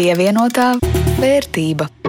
Pievienotā vērtība.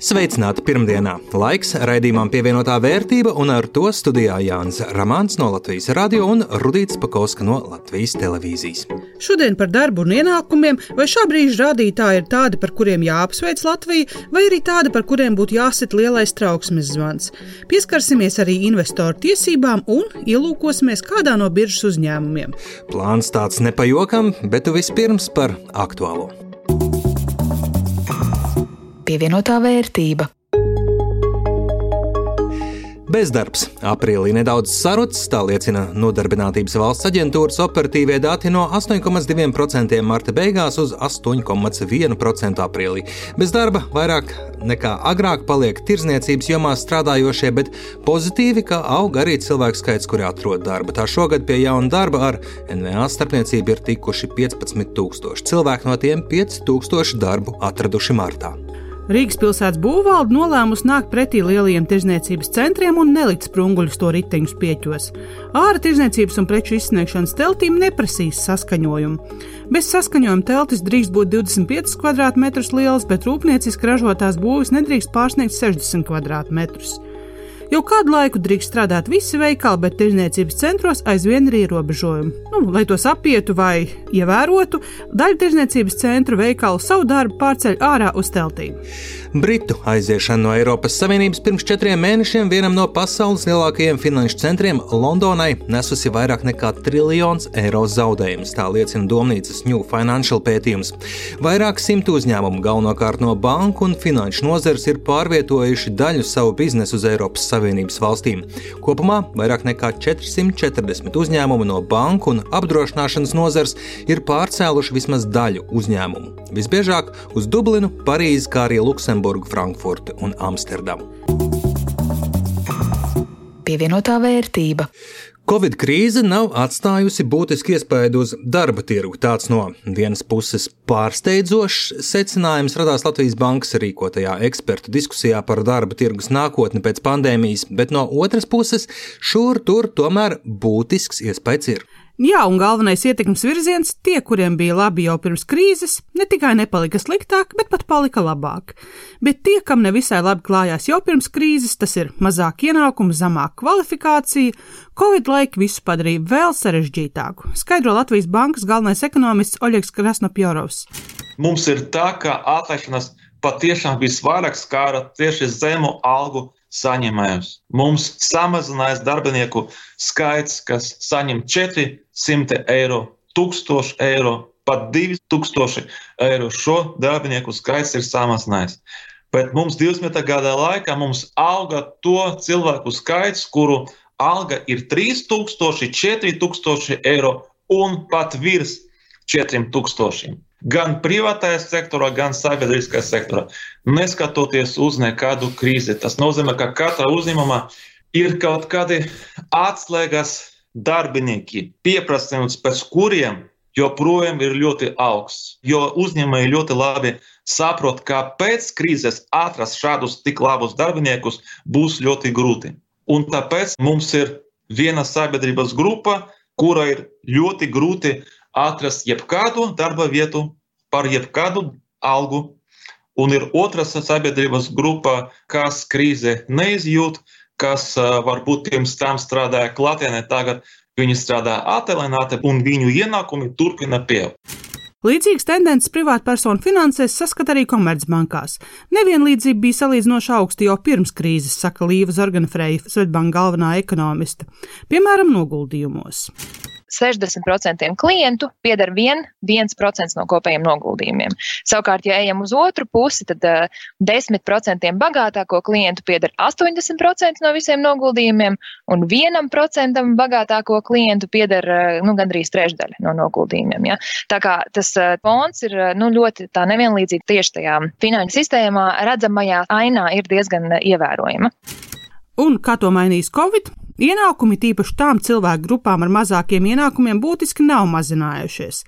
Sveicināti pirmdienā. Laiks raidījumam pievienotā vērtība, un ar to studijā Jānis Ramāns no Latvijas radio un Rudīts Pakauska no Latvijas televīzijas. Šodien par darbu un ienākumiem, vai šā brīža rādītāji ir tādi, par kuriem jāapsveic Latvija, vai arī tādi, par kuriem būtu jāsit lielais trauksmes zvans. Pieskarsimies arī investoru tiesībām un ielūkosimies kādā no biržas uzņēmumiem. Plāns tāds nepajokam, bet vispirms par aktuālo pievienotā vērtība. Bezdarbs aprīlī nedaudz sarucis, tā liecina Nodarbinātības valsts aģentūras operatīvie dati no 8,2% marta beigās uz 8,1% aprīlī. Bez darba vairāk nekā agrāk paliek tirzniecības jomā strādājošie, bet pozitīvi, ka aug arī cilvēku skaits, kuri atrod darbu. Tā šogad pie jauna darba ar NVA starpniecību ir tikuši 15,000 cilvēki, no tiem 5,000 darbu atraduši martā. Rīgas pilsētas būvvalde nolēmusi nākt pretī lielajiem tirzniecības centriem un nelikt sprunguļus to riteņus pieķos. Ārā tirzniecības un preču izsniegšanas teltīm neprasīs saskaņojumu. Bez saskaņojuma teltis drīkst būt 25 km lielas, bet rūpnieciski ražotās būvis nedrīkst pārsniegt 60 km2. Jau kādu laiku drīkst strādāt visi veikali, bet tirzniecības centros aizvien ir ierobežojumi. Nu, lai tos apietu vai ievērotu, daļa tirzniecības centru veikalu savu darbu pārceļ ārā uz teltīm. Britu aiziešana no Eiropas Savienības pirms četriem mēnešiem vienam no pasaules lielākajiem finanšu centriem Londonai nesusi vairāk nekā triljons eiro zaudējumus, tā liecina domnīcas New Financial pētījums. Vairāk simt uzņēmumu, galvenokārt no banku un finanšu nozares, ir pārvietojuši daļu savu biznesu uz Eiropas Savienības valstīm. Kopumā vairāk nekā 440 uzņēmumu no banku un apdrošināšanas nozares ir pārcēluši vismaz daļu uzņēmumu. Visbiežāk uz Dublinu, Parīzi, kā arī. Luksemburgu, Frankfurti un Amsterdamu. Pievienotā vērtība. Covid krīze nav atstājusi būtisku iespaidu uz darba tirgu. Tāds no vienas puses pārsteidzošs secinājums radās Latvijas bankas rīkotajā ekspertu diskusijā par darba tirgus nākotni pēc pandēmijas, bet no otras puses šur tur tomēr būtisks iespējas ir. Jā, un galvenais ietekmes virziens - tie, kuriem bija labi jau pirms krīzes, ne tikai nepalika sliktāk, bet pat palika labāk. Bet tie, kam nevisai labi klājās jau pirms krīzes, tas ir mazāk ienākumu, zemāka kvalifikācija, Covid laiki visu padarīja vēl sarežģītāku, skaidro Latvijas bankas galvenais ekonomists Oļegs Krasnopjorovs. Mums ir tā, ka atlaišanas patiešām visvairāk skāra tieši zemu algu saņēmējus. Mums samazinājās darbinieku skaits, kas saņem 400 eiro, 1000 eiro, pat 2000 eiro. Šo darbinieku skaits ir samazinājies. Bet mums 20. gada laikā mums auga to cilvēku skaits, kuru alga ir 3000, 4000 eiro un pat virs 4000 gan privātajā sektorā, gan sabiedriskajā sektorā, neskatoties uz nekādu krīzi. Tas nozīmē, ka katra uzņēmumā ir kaut kādi atslēgas darbinieki, pieprasījums pēc kuriem joprojām ir ļoti augsts. Jo uzņēmēji ļoti labi saprot, ka pēc krīzes atrast šādus tik labus darbiniekus būs ļoti grūti. Un tāpēc mums ir viena sabiedrības grupa, kura ir ļoti grūti atrast jebkādu darba vietu par jebkādu algu. Un ir otrs sabiedrības grupa, kas krīze neizjūt, kas varbūt pirms tam strādāja klātienē, tagad viņi strādā attālināti un viņu ienākumi turpina pieaugt. Līdzīgas tendences privātpersonu finansēs saskat arī komercbankās. Nevienlīdzība bija salīdzinoši augsta jau pirms krīzes, saka Līva Zorganfreja, Svetbanka galvenā ekonomiste, piemēram, noguldījumos. 60% klientu pieder 1% no kopējiem noguldījumiem. Savukārt, ja ejam uz otru pusi, tad uh, eh, 10% bagātāko klientu pieder 80% no visiem noguldījumiem, un 1% bagātāko klientu pieder uh, nu, gandrīz trešdaļa no noguldījumiem. Ja? Tā kā tas uh, fonds ir nu, ļoti nevienlīdzīga tieši tajā finanšu sistēmā, redzamajā ainā ir diezgan ievērojama. Un kā to mainīs Covid? Ienākumi tīpaši tām cilvēku grupām ar mazākiem ienākumiem būtiski nav mazinājušies.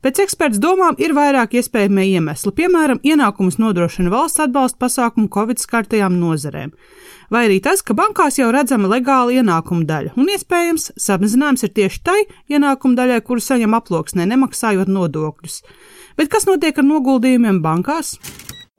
Pēc eksperts domām ir vairāk iespējamie iemesli, piemēram, ienākumus nodrošina valsts atbalsta pasākumu Covid skartajām nozarēm, vai arī tas, ka bankās jau redzama legāla ienākuma daļa, un iespējams samazinājums ir tieši tai ienākuma daļai, kuru saņem aploksnē, nemaksājot nodokļus. Bet kas notiek ar noguldījumiem bankās?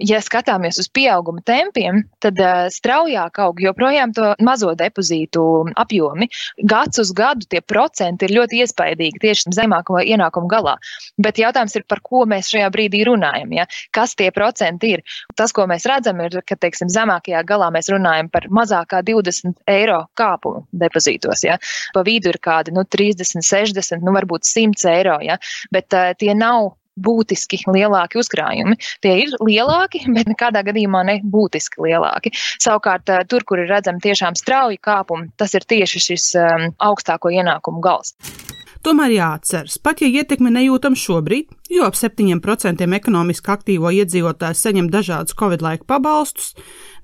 Ja skatāmies uz pieauguma tempiem, tad uh, straujāk aug joprojām to mazo depozītu apjomi. Gads uz gadu tie procenti ir ļoti iespaidīgi tieši zemāko ienākumu galā. Bet jautājums ir, par ko mēs šajā brīdī runājam. Ja? Kas tie procenti ir? Tas, ko mēs redzam, ir, ka teiksim, zemākajā galā mēs runājam par mazākā 20 eiro kāpumu depozītos. Ja? Pa vidu ir kādi nu, 30, 60, nu, varbūt 100 eiro. Ja? Bet uh, tie nav būtiski lielāki uzkrājumi. Tie ir lielāki, bet nekādā gadījumā ne būtiski lielāki. Savukārt, eh, tur, kur ir redzami tiešām strauji kāpumi, tas ir tieši šis um, augstāko ienākumu gals. Tomēr jāatceras, pat ja ietekme nejūtam šobrīd, jo ap 7% ekonomiski aktīvo iedzīvotāju saņem dažādus Covid laika pabalstus,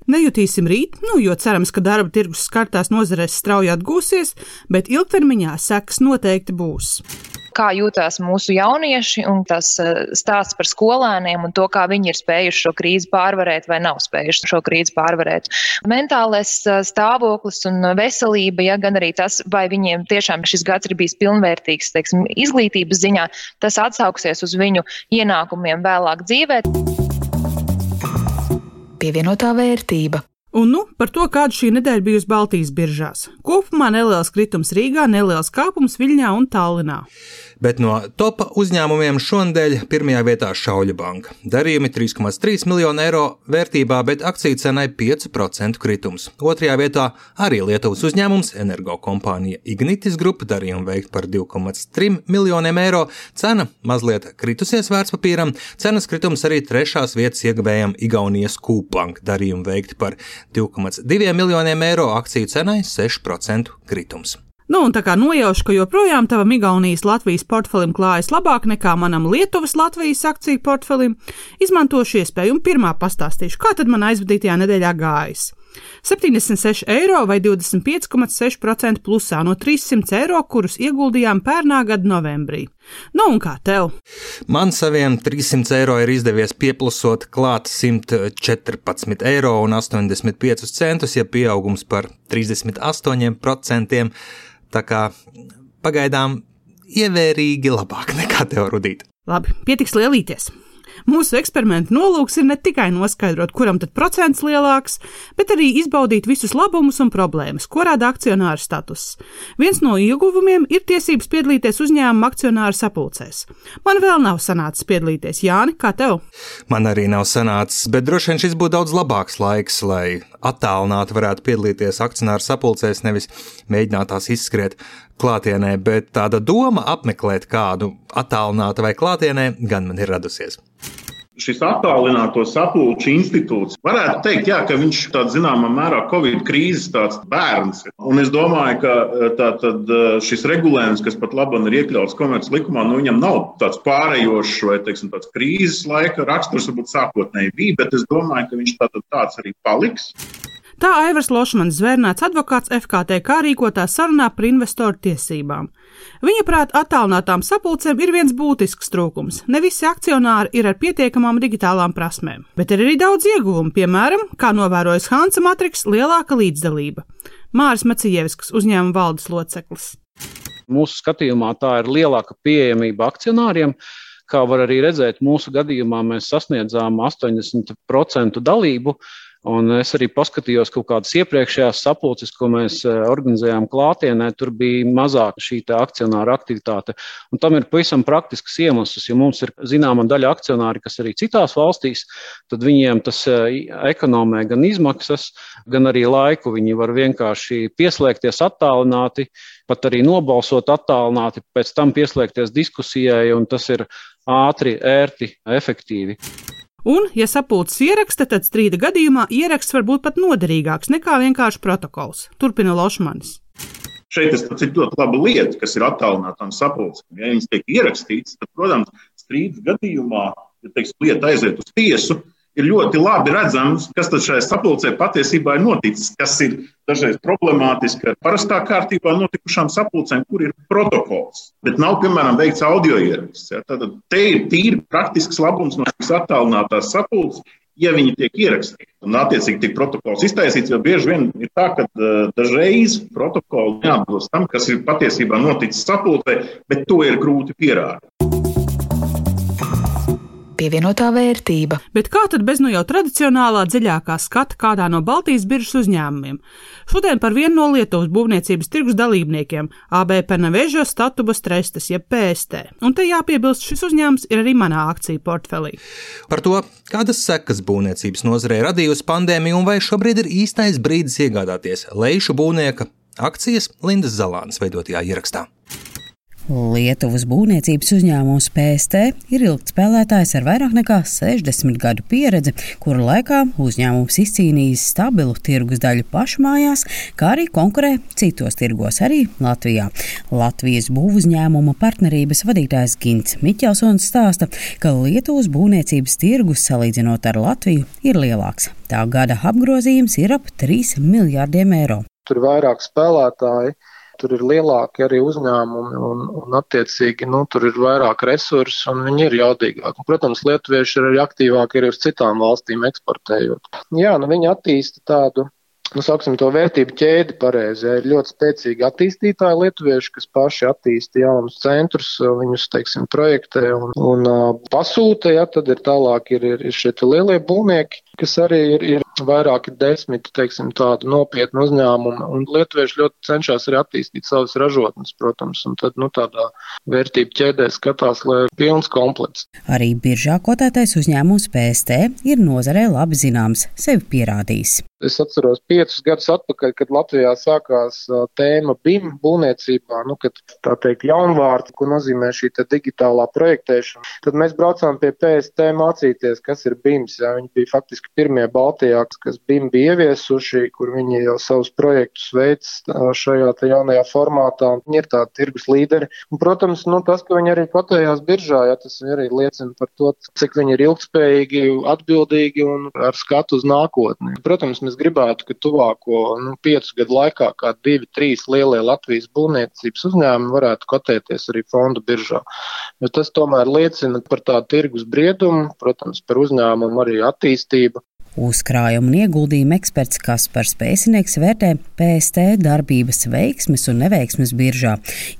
nejutīsim rīt, nu, jo cerams, ka darba tirgus skartās nozarēs strauji atgūsies, bet ilgtermiņā sekas noteikti būs kā jūtas mūsu jaunieši un tas eh, stāsts par skolēniem un to, kā viņi ir spējuši šo krīzi pārvarēt vai nav spējuši šo krīzi pārvarēt. Mentālais eh, stāvoklis un veselība, ja gan arī tas, vai viņiem tiešām šis gads ir bijis pilnvērtīgs, teiksim, izglītības ziņā, tas atsauksies uz viņu ienākumiem vēlāk dzīvē. Pievienotā vērtība. Un nu par to, kāda šī nedēļa bijusi Baltijas biržās. Kopumā neliels kritums Rīgā, neliels kāpums Viļņā un Tallinā bet no topa uzņēmumiem šonadēļ pirmajā vietā Šauļa banka. Darījumi 3,3 miljonu eiro vērtībā, bet akciju cenai 5% kritums. Otrajā vietā arī Lietuvas uzņēmums energokompānija Ignitis Grupa darījumu veikt par 2,3 miljoniem eiro. Cena mazliet kritusies vērtspapīram, cenas kritums arī trešās vietas ieguvējam Igaunijas Kūpanka darījumu veikt par 2,2 miljoniem eiro, akciju cenai 6% kritums. Nu, un tā kā nojaušu, ka joprojām tavam Igaunijas Latvijas portfelim klājas labāk nekā manam Lietuvas Latvijas akciju portfelim, izmantošu iespēju un pirmā pastāstīšu, kā tad man aizvadītajā nedēļā gājis. 76 eiro vai 25,6% plusā no 300 eiro, kurus ieguldījām pērnā gada novembrī. Nu, un kā tev? Man saviem 300 eiro ir izdevies pieplusot klāt 114 eiro un 85 centus, ja pieaugums par 38%. Tā kā pagaidām ievērīgi labāk nekā tev rudīt. Labi, pietiks lielīties. Mūsu eksperimenta nolūks ir ne tikai noskaidrot, kuram tad procents lielāks, bet arī izbaudīt visus labumus un problēmas, ko rada akcionāra status. Viens no ieguvumiem ir tiesības piedalīties uzņēmuma akcionāra sapulcēs. Man vēl nav sanācis piedalīties, Jāni, kā tev? Man arī nav sanācis, bet droši vien šis būtu daudz labāks laiks, lai attālināti varētu piedalīties akcionāru sapulcēs, nevis mēģināt tās izskriet klātienē, bet tāda doma apmeklēt kādu attālinātu vai klātienē gan man ir radusies šis attālināto sapulču institūts. Varētu teikt, jā, ka viņš ir tāds zināmā mērā Covid krīzes bērns. Un es domāju, ka tā, tad, šis regulējums, kas pat labi ir iekļauts komerces likumā, nu, viņam nav tāds pārējošs vai teiksim, tāds krīzes laika raksturs, varbūt sākotnēji bija, bet es domāju, ka viņš tā, tāds arī paliks. Tā Aivars Lošmans zvērnāts advokāts FKTK rīkotā sarunā par investoru tiesībām. Viņa prāt, attālinātām sapulcēm ir viens būtisks trūkums. Ne visi akcionāri ir ar pietiekamām digitālām prasmēm, bet ir arī daudz ieguvumu, piemēram, kā novērojas Hansa Matriks, lielāka līdzdalība. Māris Macievskis, uzņēmuma valdes loceklis. Mūsu skatījumā tā ir lielāka pieejamība akcionāriem. Kā var arī redzēt, mūsu gadījumā mēs sasniedzām 80% dalību, Un es arī paskatījos kaut kādas iepriekšējās sapulces, ko mēs eh, organizējām klātienē. Tur bija mazāka šī akcionāra aktivitāte. Un tam ir pavisam praktisks iemesls. Ja mums ir zināma daļa akcionāri, kas arī citās valstīs, tad viņiem tas eh, ekonomē gan izmaksas, gan arī laiku. Viņi var vienkārši pieslēgties attālināti, pat arī nobalsot attālināti, pēc tam pieslēgties diskusijai, un tas ir ātri, ērti, efektīvi. Un, ja sapulces ieraksta, tad strīda gadījumā ieraksts var būt pat noderīgāks nekā vienkārši protokols. Turpina Lošmanis. Šeit tas ir ļoti laba lieta, kas ir attālinātām sapulcēm. Ja viņas tiek ierakstītas, tad, protams, strīdas gadījumā, ja teiks, lieta aiziet uz tiesu, ir ļoti labi redzams, kas tad šajā sapulcē patiesībā ir noticis, kas ir dažreiz problemātiski ar parastā kārtībā notikušām sapulcēm, kur ir protokols, bet nav, piemēram, veikts audio ieraksts. Ja? Tad te ir tīri praktisks labums no šīs attālinātās sapulces, ja viņi tiek ierakstīti. Un, attiecīgi, tiek protokols iztaisīts, jo bieži vien ir tā, ka dažreiz protokoli neatbilst tam, kas ir patiesībā noticis sapulcē, bet to ir grūti pierādīt pievienotā vērtība. Bet kā tad bez nu jau tradicionālā dziļākā skata kādā no Baltijas biržas uzņēmumiem? Šodien par vienu no Lietuvas būvniecības tirgus dalībniekiem - AB Penavežo Statubas Trestas, jeb PST. Un te jāpiebilst, šis uzņēmums ir arī manā akciju portfelī. Par to, kādas sekas būvniecības nozarē radījusi pandēmija un vai šobrīd ir īstais brīdis iegādāties lejušu būvnieka akcijas Lindas Zalānas veidotajā ierakstā. Lietuvas būvniecības uzņēmums PST ir ilgspēlētājs ar vairāk nekā 60 gadu pieredzi, kura laikā uzņēmums izcīnījis stabilu tirgus daļu pašmājās, kā arī konkurē citos tirgos, arī Latvijā. Latvijas būvuzņēmuma partnerības vadītājs Gints Miķelsons stāsta, ka Lietuvas būvniecības tirgus salīdzinot ar Latviju ir lielāks. Tā gada apgrozījums ir ap 3 miljārdiem eiro. Tur ir vairāk spēlētāji tur ir lielāki arī uzņēmumi un, un attiecīgi, nu, tur ir vairāk resursu un viņi ir jaudīgāki. Protams, lietuvieši ir arī aktīvāki arī uz citām valstīm eksportējot. Jā, nu, viņi attīsta tādu nu, sauksim to vērtību ķēdi pareizi. Ir ļoti spēcīgi attīstītāji lietuvieši, kas paši attīsta jaunus centrus, viņus, teiksim, projektē un, un uh, pasūta, ja, tad ir tālāk ir, ir, ir šie lielie būvnieki, kas arī ir, ir vairāki desmit, teiksim, tādu nopietnu uzņēmumu, un lietuvieši ļoti cenšas arī attīstīt savas ražotnes, protams, un tad, nu, tādā vērtību ķēdē skatās, lai ir pilns komplekts. Arī biržā kotētais uzņēmums PST ir nozarē labi zināms, sevi pierādījis. Es atceros piecus gadus atpakaļ, kad Latvijā sākās tēma BIM būvniecībā, nu, kad tā teikt jaunvārds, ko nozīmē šī digitālā projektēšana. Tad mēs braucām pie PST mācīties, kas ir BIMs. Jā. Viņi bija faktiski pirmie Baltijā, kas BIM bija ieviesuši, kur viņi jau savus projektus veids šajā jaunajā formātā. Viņi ir tādi tirgus līderi. Un, protams, nu, tas, ka viņi arī kotējās biržā, jā, tas arī liecina par to, cik viņi ir ilgspējīgi, atbildīgi un ar skatu uz nākotni. Protams, mēs gribētu, ka tuvāko nu, piecu gadu laikā kā divi, trīs lielie Latvijas būvniecības uzņēmumi varētu kotēties arī fondu biržā. Jo tas tomēr liecina par tādu tirgus briedumu, protams, par uzņēmumu arī attīstību. Uzkrājuma un ieguldījuma eksperts Kaspars Pēcinieks vērtē PST darbības veiksmes un neveiksmes biržā.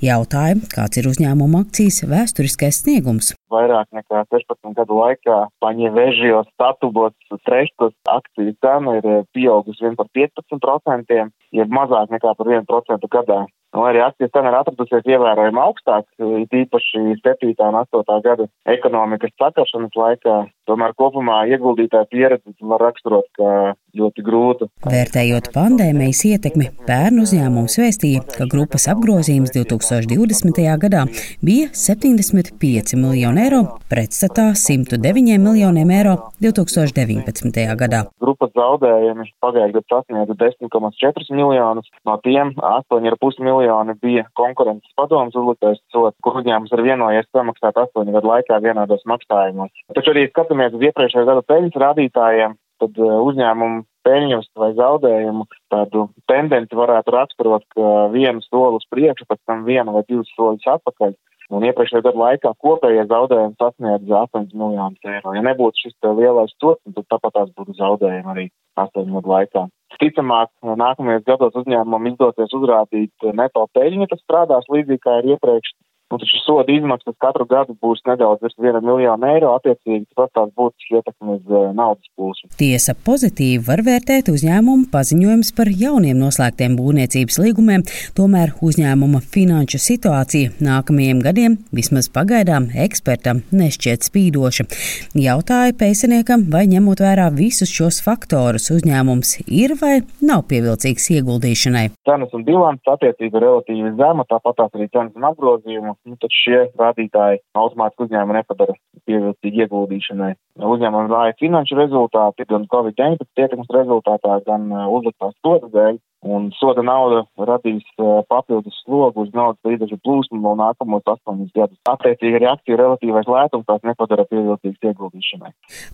Jautāja, kāds ir uzņēmuma akcijas vēsturiskais sniegums. Vairāk nekā 16 gadu laikā paņēvēžījos statubos trešos akciju cena ir pieaugusi vien par 15%, jeb mazāk nekā par 1% gadā. Nu, arī akcijas cena ir atradusies ievērojami augstāk, īpaši 7. un 8. gada ekonomikas sakaršanas laikā. Tomēr kopumā ieguldītāja pieredze var raksturot kā ļoti grūtu. Vērtējot pandēmijas ietekmi, pērn uzņēmums vēstīja, ka grupas apgrozījums 2020. gadā bija 75 miljoni eiro, pretstatā 109 miljoniem eiro 2019. gadā. Grupas zaudējumi pagājušajā gadā sasniedza 10,4 miljonus, no tiem 8,5 miljoni miljoni bija konkurences padomus uzliktais sots, kur uzņēmums ir vienojies samaksāt astoņu gadu laikā vienādos maksājumos. Taču arī skatāmies uz iepriekšējā gada peļņas rādītājiem, tad uh, uzņēmumu peļņas vai zaudējumu tādu tendenci varētu raksturot, ka vienu soli uz priekšu, pēc tam vienu vai divus soļus atpakaļ. Un iepriekšējā gada laikā kopējie zaudējumi sasniedza 8 miljonus eiro. Ja nebūtu šis lielais sots, tad tāpat tās būtu zaudējumi arī 8 gadu laikā. Ticamāk, nākamajos gados uzņēmumam izdosies uzrādīt neto peļņu, kas strādās līdzīgi kā ir iepriekš. Nu, taču soda izmaksas katru gadu būs nedaudz virs viena miljona eiro, attiecīgi tas tās būtiski ietekmi uz uh, naudas plūsmu. Tiesa pozitīvi var vērtēt uzņēmumu paziņojums par jauniem noslēgtiem būvniecības līgumiem, tomēr uzņēmuma finanšu situācija nākamajiem gadiem, vismaz pagaidām, ekspertam nešķiet spīdoša. Jautāja pēciniekam, vai ņemot vērā visus šos faktorus, uzņēmums ir vai nav pievilcīgs ieguldīšanai. Cenas un bilants attiecīgi ir relatīvi zema, tāpat arī cenas un apgrozījumu nu, tad šie rādītāji automātiski uzņēmumu nepadara pievilcīgi ieguldīšanai. Uzņēmumam vāja finanšu rezultāti gan Covid-19 ietekmes rezultātā, gan uh, uzliktās sodas dēļ. Un soda nauda radīs papildus slogu uz naudas līdzekļu plūsmu vēl nākamos astoņus gadus. Attiecīgi arī aktīvu relatīvais lētums tās nepadara pievilcīgas ieguldīšanai.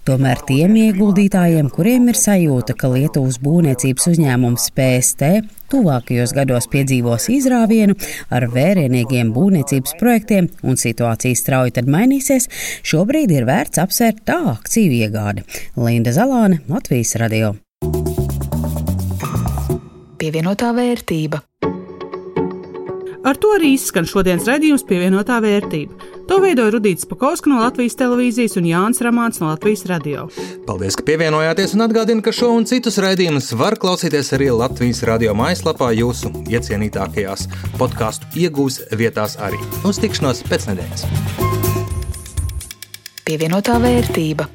Tomēr tiem ieguldītājiem, kuriem ir sajūta, ka Lietuvas būvniecības uzņēmums PST tuvākajos gados piedzīvos izrāvienu ar vērienīgiem būvniecības projektiem un situācija strauji tad mainīsies, šobrīd ir vērts apsvērt tā akciju iegādi. Linda Zalāne, Latvijas radio pievienotā vērtība. Ar to arī izskan šodienas raidījums pievienotā vērtība. To veidoja Rudīts Pakauska no Latvijas televīzijas un Jānis Ramāns no Latvijas radio. Paldies, ka pievienojāties un atgādinu, ka šo un citus raidījumus var klausīties arī Latvijas radio mājaslapā jūsu iecienītākajās podkāstu iegūs vietās arī. Uz tikšanos pēc nedēļas! Pievienotā vērtība.